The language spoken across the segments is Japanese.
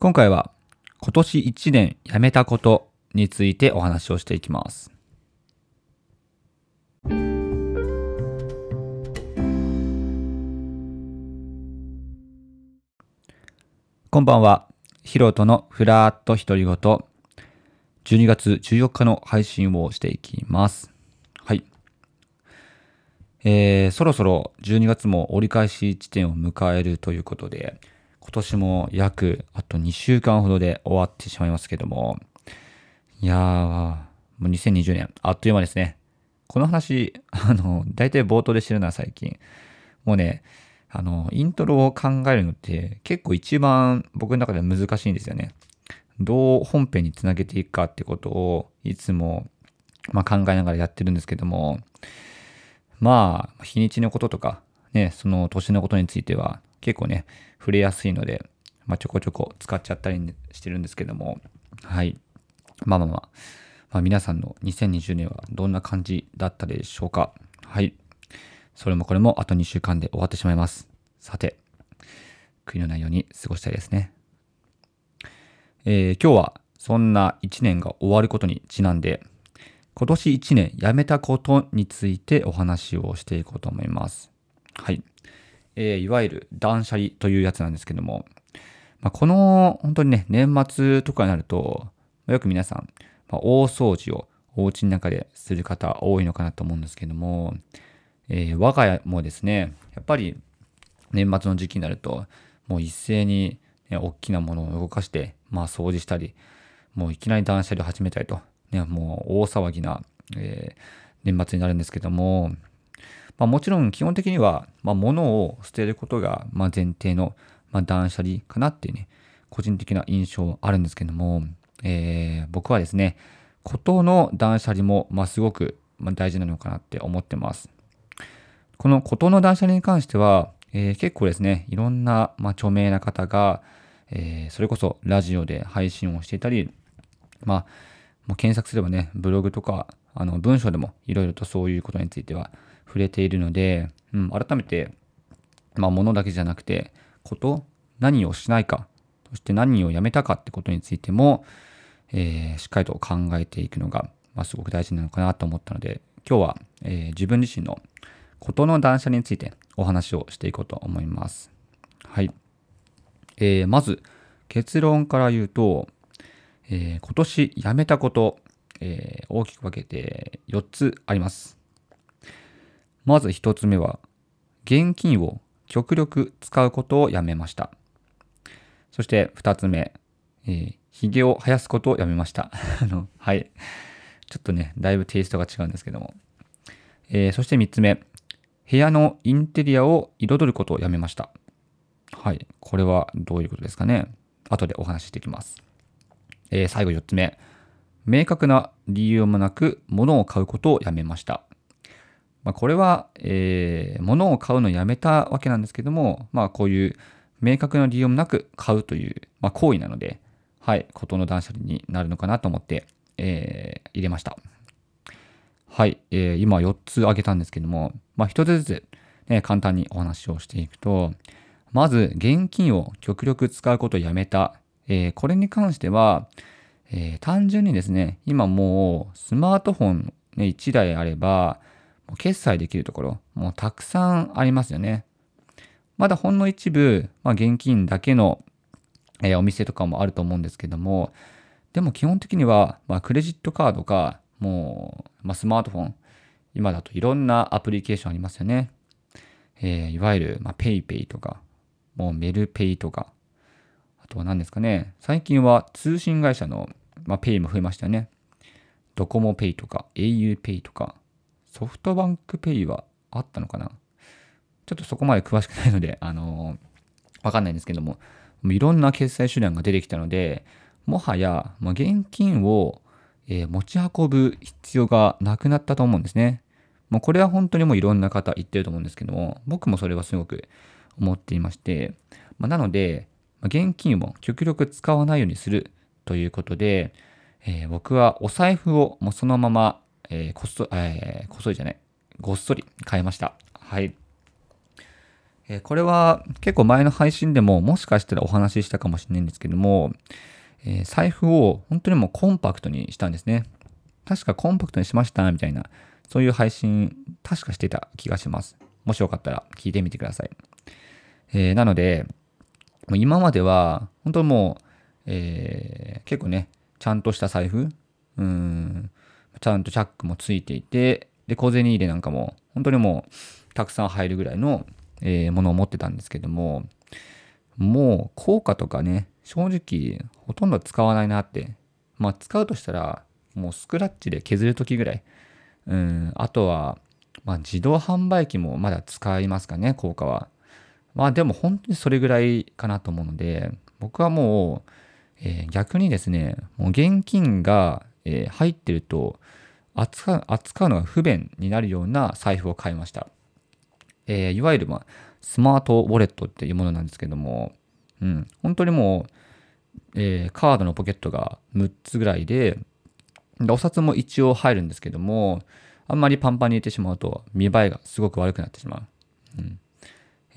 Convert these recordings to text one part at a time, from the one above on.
今回は今年1年やめたことについてお話をしていきます。こんばんは。ヒロトのふらーっと独り言。12月14日の配信をしていきます。はい。えー、そろそろ12月も折り返し地点を迎えるということで、今年も約あと2週間ほどで終わってしまいますけども、いやー、もう2020年、あっという間ですね。この話、あの、大体冒頭でしてるな、最近。もうね、あの、イントロを考えるのって結構一番僕の中では難しいんですよね。どう本編につなげていくかってことをいつも、まあ、考えながらやってるんですけども、まあ、日にちのこととか、ね、その年のことについては結構ね、触れやすいので、まあ、ちょこちょこ使っちゃったりしてるんですけども、はい。まあまあまあ、まあ、皆さんの2020年はどんな感じだったでしょうか。はい。それもこれもあと2週間で終わってしまいます。さて、悔いのないように過ごしたいですね。えー今日はそんな1年が終わることにちなんで、今年1年やめたことについてお話をしていこうと思います。はい。えーいわゆる断捨離というやつなんですけども、まあ、この本当にね、年末とかになると、まよく皆さん、まあ大掃除をお家の中でする方多いのかなと思うんですけども、えー我が家もですね、やっぱり年末の時期になると、もう一斉に、ね、大きなものを動かして、まあ掃除したり、もういきなり断捨離を始めたりと、ね、もう大騒ぎな、えー年末になるんですけども、まあ、もちろん基本的には、まあ、物を捨てることが、前提の、ま、断捨離かなっていうね、個人的な印象あるんですけども、えー僕はですね、ことの断捨離も、ま、すごく、大事なのかなって思ってます。このことの断捨離に関しては、えー結構ですね、いろんな、ま、著名な方が、えーそれこそラジオで配信をしていたり、まあ、もう検索すればね、ブログとか、あの文章でもいろいろとそういうことについては触れているので、うん、改めて、まあ、物だけじゃなくて、こと、何をしないか、そして何をやめたかってことについても、えーしっかりと考えていくのが、まあ、すごく大事なのかなと思ったので、今日は、えー自分自身のことの断捨離についてお話をしていこうと思います。はい。えーまず、結論から言うと、えー今年やめたこと、えー大きく分けて4つあります。まず1つ目は、現金を極力使うことをやめました。そして2つ目、えー、髭を生やすことをやめました。あの、はい。ちょっとね、だいぶテイストが違うんですけども。えーそして3つ目、部屋のインテリアを彩ることをやめました。はい。これはどういうことですかね。後でお話ししていきます。えー最後4つ目。明確な理由もなく物を買うことをやめました。まあ、これは、えー物を買うのをやめたわけなんですけども、まあ、こういう明確な理由もなく買うという、まあ、行為なので、はい、ことの断捨離になるのかなと思って、えー入れました。はい、えー今4つ挙げたんですけども、まあ、1つずつ、ね、簡単にお話をしていくと、まず、現金を極力使うことをやめた。えーこれに関しては、えー単純にですね、今もうスマートフォン、ね、1台あれば、決済できるところ、もうたくさんありますよね。まだほんの一部、まあ、現金だけの、えーお店とかもあると思うんですけども、でも基本的には、まあ、クレジットカードか、もう、まあ、スマートフォン、今だといろんなアプリケーションありますよね。えーいわゆる、まあ、 PayPay とか、もうメルペイとか、あとは何ですかね、最近は通信会社の、まあ、ペイも増えましたよね。ドコモペイとか、au ペイとか、ソフトバンクペイはあったのかな？ちょっとそこまで詳しくないので、あのーわかんないんですけども、もいろんな決済手段が出てきたので、もはや、まあ、現金を、えー持ち運ぶ必要がなくなったと思うんですね。もうこれは本当にもういろんな方言ってると思うんですけども、僕もそれはすごく思っていまして、まあ、なので、ま現金を極力使わないようにするということで、えー僕はお財布をもうそのまま、えーこっそ、えーこっそりじゃない、ごっそり買いました。はい。えー、これは結構前の配信でももしかしたらお話ししたかもしれないんですけども、え、財布を本当にもうコンパクトにしたんですね。確かコンパクトにしましたみたいな、そういう配信、確かしてた気がします。もしよかったら聞いてみてください。え、なので、今までは、本当もう、え、結構ね、ちゃんとした財布、うん、ちゃんとチャックもついていて、で、小銭入れなんかも、本当にもう、たくさん入るぐらいの、えー、ものを持ってたんですけども、もう効果とかね、正直ほとんど使わないなって。まあ使うとしたら、もうスクラッチで削るときぐらい。うん、あとは、まあ自動販売機もまだ使いますかね、効果は。まあでも本当にそれぐらいかなと思うので、僕はもう、えー、逆にですね、もう現金が、えー、入ってると扱う、扱うのが不便になるような財布を買いました。えー、いわゆる、まあ、スマートウォレットっていうものなんですけども、うん、本当にもう、えー、カードのポケットが6つぐらいで、でお札も一応入るんですけども、あんまりパンパンに入れてしまうと見栄えがすごく悪くなってしまう。うん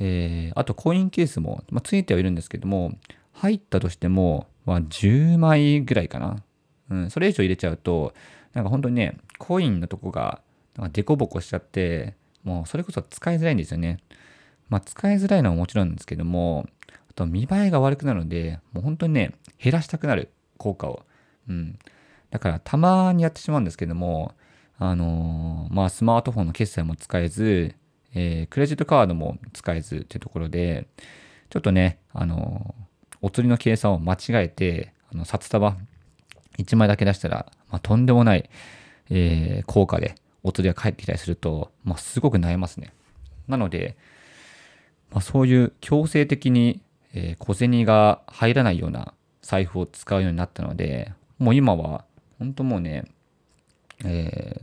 えー、あとコインケースも、まあ、ついてはいるんですけども、入ったとしても、まあ、10枚ぐらいかな。うん、それ以上入れちゃうと、なんか本当にね、コインのとこが、なんかデコボコしちゃって、もうそれこそ使いづらいんですよね。まあ、使いづらいのはもちろんですけども、あと見栄えが悪くなるので、もう本当にね、減らしたくなる効果を。うん。だからたまにやってしまうんですけども、あのー、まあスマートフォンの決済も使えず、えー、クレジットカードも使えずっていうところで、ちょっとね、あのー、お釣りの計算を間違えて、あの札束1枚だけ出したら、まあ、とんでもない、えー、効果でお釣りが返ってきたりすると、まあ、すごく悩ますね。なので、まあ、そういう強制的に、えー、小銭が入らないような財布を使うようになったので、もう今は、本当もうね、え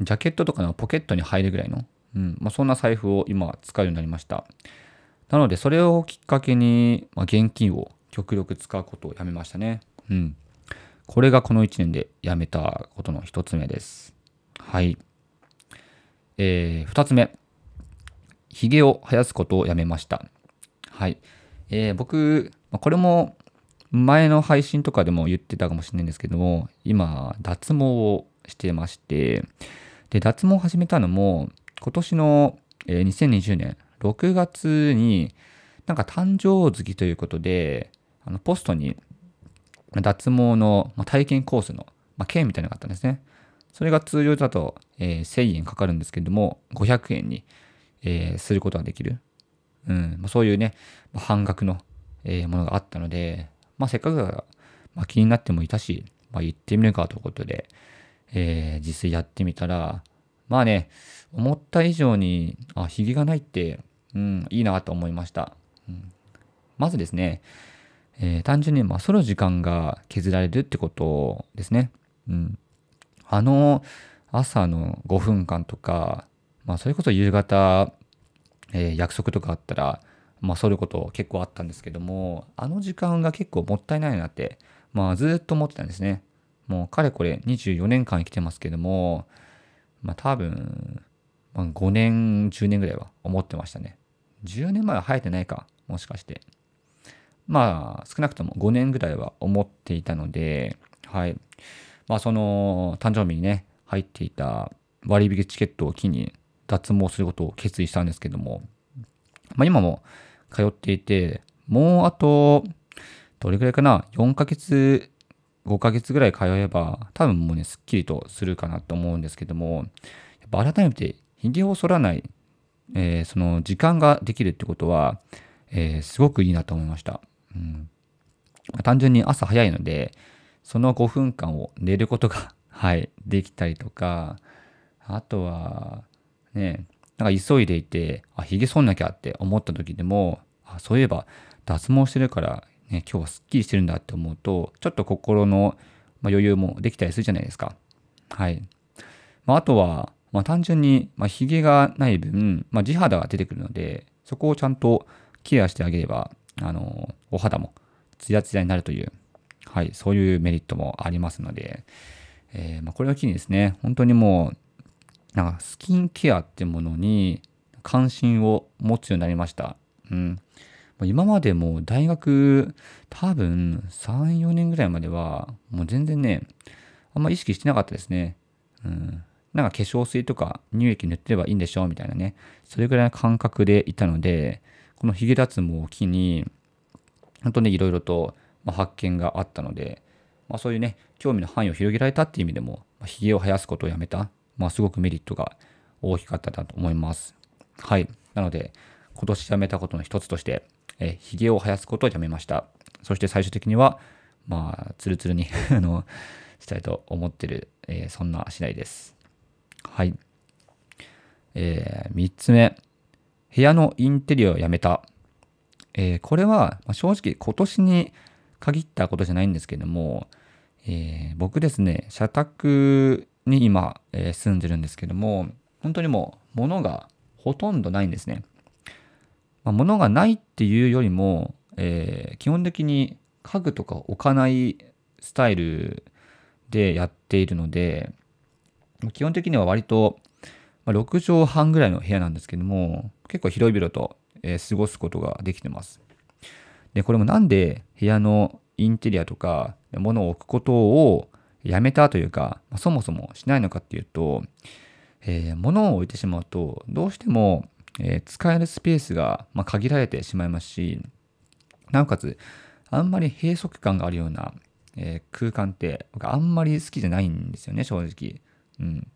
ー、ジャケットとかのポケットに入るぐらいの、うんまあ、そんな財布を今使うようになりました。なので、それをきっかけに、まあ、現金を極力使うことをやめましたね。うん。これがこの1年でやめたことの1つ目です。はい。えー、2つ目。髭を生やすことをやめました。はい。えー、僕、これも前の配信とかでも言ってたかもしれないんですけども、今、脱毛をしてまして、で、脱毛を始めたのも、今年の、えー、2020年6月に、なんか誕生月ということで、あのポストに脱毛の体験コースの、まあ、券みたいなのがあったんですね。それが通常だと、えー、1000円かかるんですけれども、500円に、えー、することができる。うん、そういうね、半額の、えー、ものがあったので、まあ、せっかくだから、まあ、気になってもいたし、まあ、行ってみるかということで、えー、実際やってみたら、まあね、思った以上に、あ、ヒゲがないって、うん、いいなと思いました。うん、まずですね、えー、単純に、まあ、その時間が削られるってことですね。うん。あの朝の5分間とか、まあ、それこそ夕方、えー、約束とかあったら、まあ、そういうこと結構あったんですけども、あの時間が結構もったいないなって、まあ、ずっと思ってたんですね。もう、かれこれ24年間生きてますけども、まあ、多分、まあ、5年、10年ぐらいは思ってましたね。10年前は生えてないか、もしかして。まあ、少なくとも5年ぐらいは思っていたので、はい。まあ、その誕生日にね、入っていた割引チケットを機に脱毛することを決意したんですけども、まあ、今も通っていて、もうあと、どれくらいかな、4ヶ月、5ヶ月ぐらい通えば、多分もうね、すっきりとするかなと思うんですけども、やっぱ改めて、髭を剃らない、えー、その時間ができるってことは、えー、すごくいいなと思いました。うん単純に朝早いので、その5分間を寝ることが はい、できたりとか、あとは、ね、なんか急いでいて、あ、髭剃んなきゃって思った時でも、あ、そういえば脱毛してるから、ね、今日はすっきりしてるんだって思うと、ちょっと心の、余裕もできたりするじゃないですか。はい。まあ、あとは、まあ、単純に、まあ、髭がない分、まあ、地肌が出てくるので、そこをちゃんとケアしてあげれば、あの、お肌もツヤツヤになるというはい、そういうメリットもありますので、えー、まあ、これを機にですね、本当にもう、なんかスキンケアってものに関心を持つようになりました。うん。今までも大学多分3、4年ぐらいまではもう全然ね、あんま意識してなかったですね。うん。なんか化粧水とか乳液塗ってればいいんでしょうみたいなね。それぐらいの感覚でいたので、このヒゲ脱毛を機に、本当にいろいろと発見があったので、まあ、そういうね、興味の範囲を広げられたっていう意味でも、ヒゲを生やすことをやめた、まあ、すごくメリットが大きかったなと思います。はい。なので、今年やめたことの一つとして、えヒゲを生やすことをやめました。そして最終的には、まあ、ツルツルに あの、したいと思ってる、えー、そんな次第です。はい。えー、3つ目。部屋のインテリアをやめた。えー、これは、ま、正直今年に限ったことじゃないんですけども、えー、僕ですね、社宅に今、えー、住んでるんですけども、本当にもう物がほとんどないんですね。まあ、物がないっていうよりも、え、基本的に家具とか置かないスタイルでやっているので、基本的には割と、まあ、6畳半ぐらいの部屋なんですけども、結構広々と、えー、過ごすことができてます。で、これもなんで部屋のインテリアとか物を置くことをやめたというか、まあ、そもそもしないのかっていうと、えー、物を置いてしまうと、どうしても、えー、使えるスペースが、まあ、限られてしまいますし、なおかつ、あんまり閉塞感があるような、えー、空間って僕あんまり好きじゃないんですよね、正直。うん。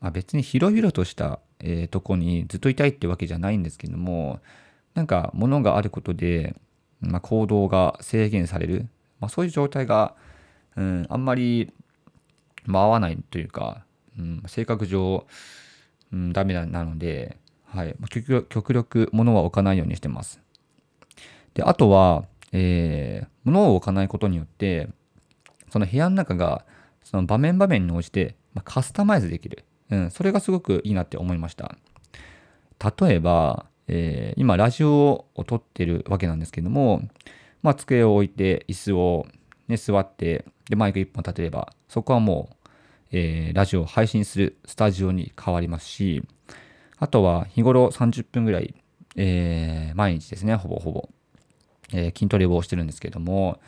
まあ、別に広々とした、えー、とこにずっといたいってわけじゃないんですけども、なんか物があることで、まあ、行動が制限される、まあ、そういう状態が、うん、あんまり、まあ、合わないというか、うん、性格上、うん、ダメなので、はい、極力物は置かないようにしてます。で、あとは、えー、物を置かないことによって、その部屋の中が、その場面場面に応じて、ま、カスタマイズできる。うん、それがすごくいいなって思いました。例えば、えー、今ラジオを撮ってるわけなんですけども、まあ、机を置いて椅子を、ね、座ってでマイク1本立てればそこはもう、えー、ラジオを配信するスタジオに変わりますしあとは日頃30分ぐらい、えー、毎日ですねほぼほぼ、え筋トレをしてるんですけども、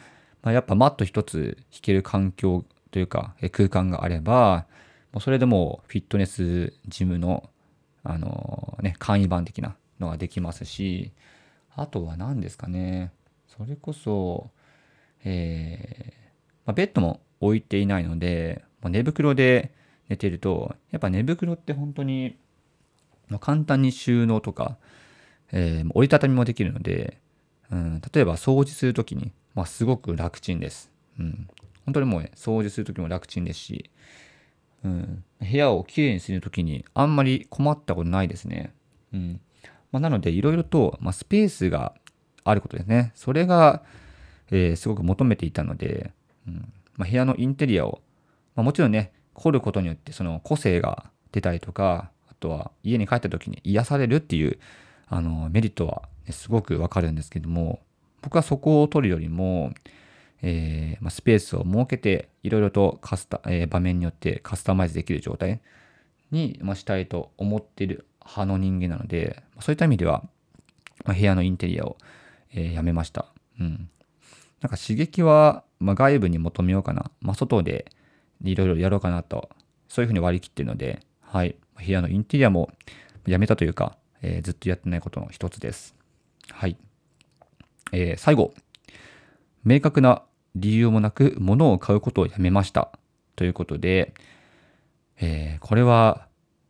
まあ、やっぱマット一つ弾ける環境というか、え空間があればもうそれでもうフィットネスジムのあのね簡易版的なのができますし、あとは何ですかね。それこそ、えー、まあ、ベッドも置いていないので、まあ、寝袋で寝てると、やっぱ寝袋って本当に、簡単に収納とか、えー、折りたたみもできるので、うん、例えば掃除するときに、まあ、すごく楽ちんです。うん、本当にもう、ね、掃除するときも楽ちんですし、うん、部屋をきれいにするときにあんまり困ったことないですね。うん、まあ、なので、いろいろと、まあ、スペースがあることですね。それが、えー、すごく求めていたので、うんまあ、部屋のインテリアを、まあ、もちろんね、凝ることによってその個性が出たりとか、あとは家に帰った時に癒されるっていうあのメリットは、ね、すごくわかるんですけども、僕はそこを取るよりも、えーまあ、スペースを設けて、いろいろとカスタ、えー、場面によってカスタマイズできる状態に、まあ、したいと思っている派の人間なので、そういった意味では、まあ、部屋のインテリアを、えー、やめました。うん。なんか刺激は、まあ、外部に求めようかな。まあ、外でいろいろやろうかなと、そういうふうに割り切っているので、はい。部屋のインテリアもやめたというか、えー、ずっとやってないことの一つです。はい。えー、最後。明確な理由もなく物を買うことをやめました。ということで、えー、これは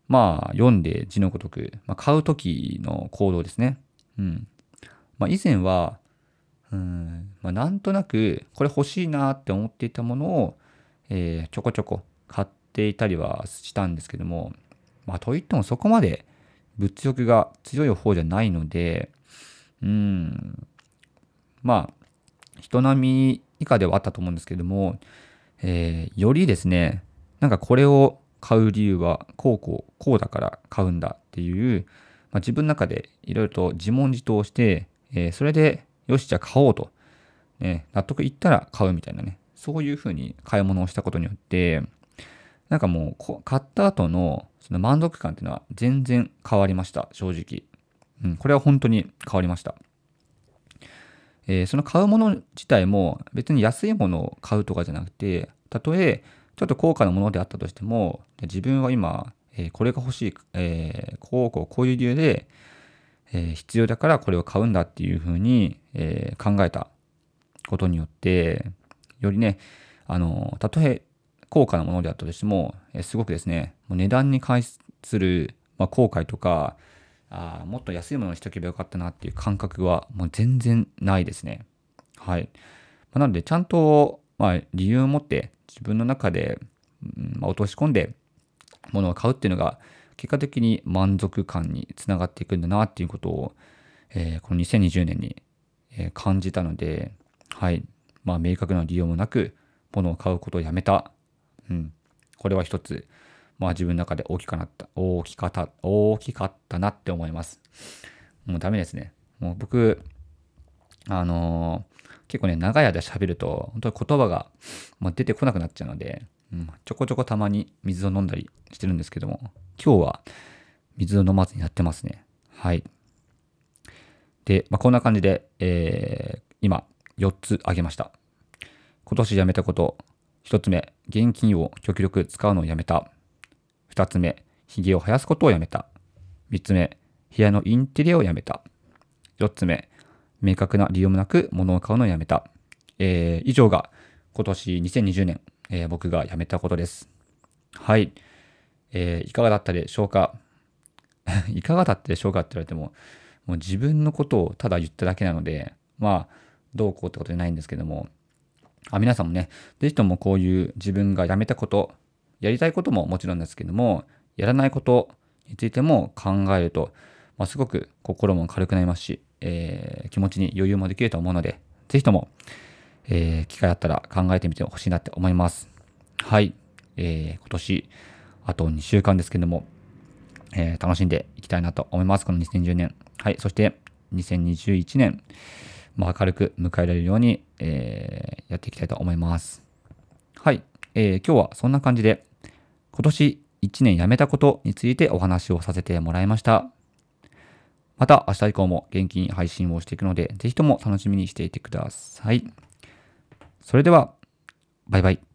まあ、読んで字のごとく、まあ、買う時の行動ですね。うん。まあ、以前は、うん、まあ、なんとなく、これ欲しいなって思っていたものを、えー、ちょこちょこ買っていたりはしたんですけども、まあ、といってもそこまで物欲が強い方じゃないので、うん、まあ、人並み以下ではあったと思うんですけれども、えー、よりですね、なんかこれを買う理由はこうこうこうだから買うんだっていう、まあ、自分の中でいろいろと自問自答して、えー、それでよしじゃあ買おうと、ね、納得いったら買うみたいなねそういうふうに買い物をしたことによってなんかもう買った後のその満足感っていうのは全然変わりました正直うん、これは本当に変わりました。えー、その買うもの自体も別に安いものを買うとかじゃなくて、たとえちょっと高価なものであったとしても、自分は今、えー、これが欲しい、えー、こうこうこういう理由で、え、必要だからこれを買うんだっていうふうに、え、考えたことによって、よりね、あの、たとえ高価なものであったとしても、え、すごくですね、もう値段に関する、まあ、後悔とか、あもっと安いものにしとけばよかったなっていう感覚はもう全然ないですね。はい。まあ、なので、ちゃんと、まあ、理由を持って自分の中で、うんまあ、落とし込んで物を買うっていうのが結果的に満足感につながっていくんだなっていうことを、えー、この2020年に、感じたので、はい。まあ、明確な理由もなく物を買うことをやめた。うん。これは一つ、まあ自分の中で大きかなった、大きかった、大きかったなって思います。もうダメですね。もう僕、あのー、結構ね、長い間喋ると、本当に言葉が、まあ、出てこなくなっちゃうので、うん、ちょこちょこたまに水を飲んだりしてるんですけども、今日は水を飲まずにやってますね。はい。で、まあ、こんな感じで、えー、今、4つあげました。今年やめたこと、1つ目、現金を極力使うのをやめた。2つ目、髭を生やすことをやめた。3つ目、部屋のインテリアをやめた。4つ目、明確な理由もなく物を買うのをやめた。えー、以上が今年2020年、えー、僕がやめたことです。はい。えー、いかがだったでしょうか？いかがだったでしょうかって言われても、もう自分のことをただ言っただけなので、まあ、どうこうってことじゃないんですけども、あ皆さんもね、ぜひともこういう自分がやめたこと、やりたいことももちろんですけども、やらないことについても考えると、まあ、すごく心も軽くなりますし、えー、気持ちに余裕もできると思うので、ぜひとも、えー、機会あったら考えてみてほしいなって思います。はい。えー、今年、あと2週間ですけども、えー、楽しんでいきたいなと思います。この2010年。はい。そして、2021年、まあ、明るく迎えられるように、えー、やっていきたいと思います。はい。えー、今日はそんな感じで、今年1年辞めたことについてお話をさせてもらいました。また明日以降も元気に配信をしていくので、ぜひとも楽しみにしていてください。それでは、バイバイ。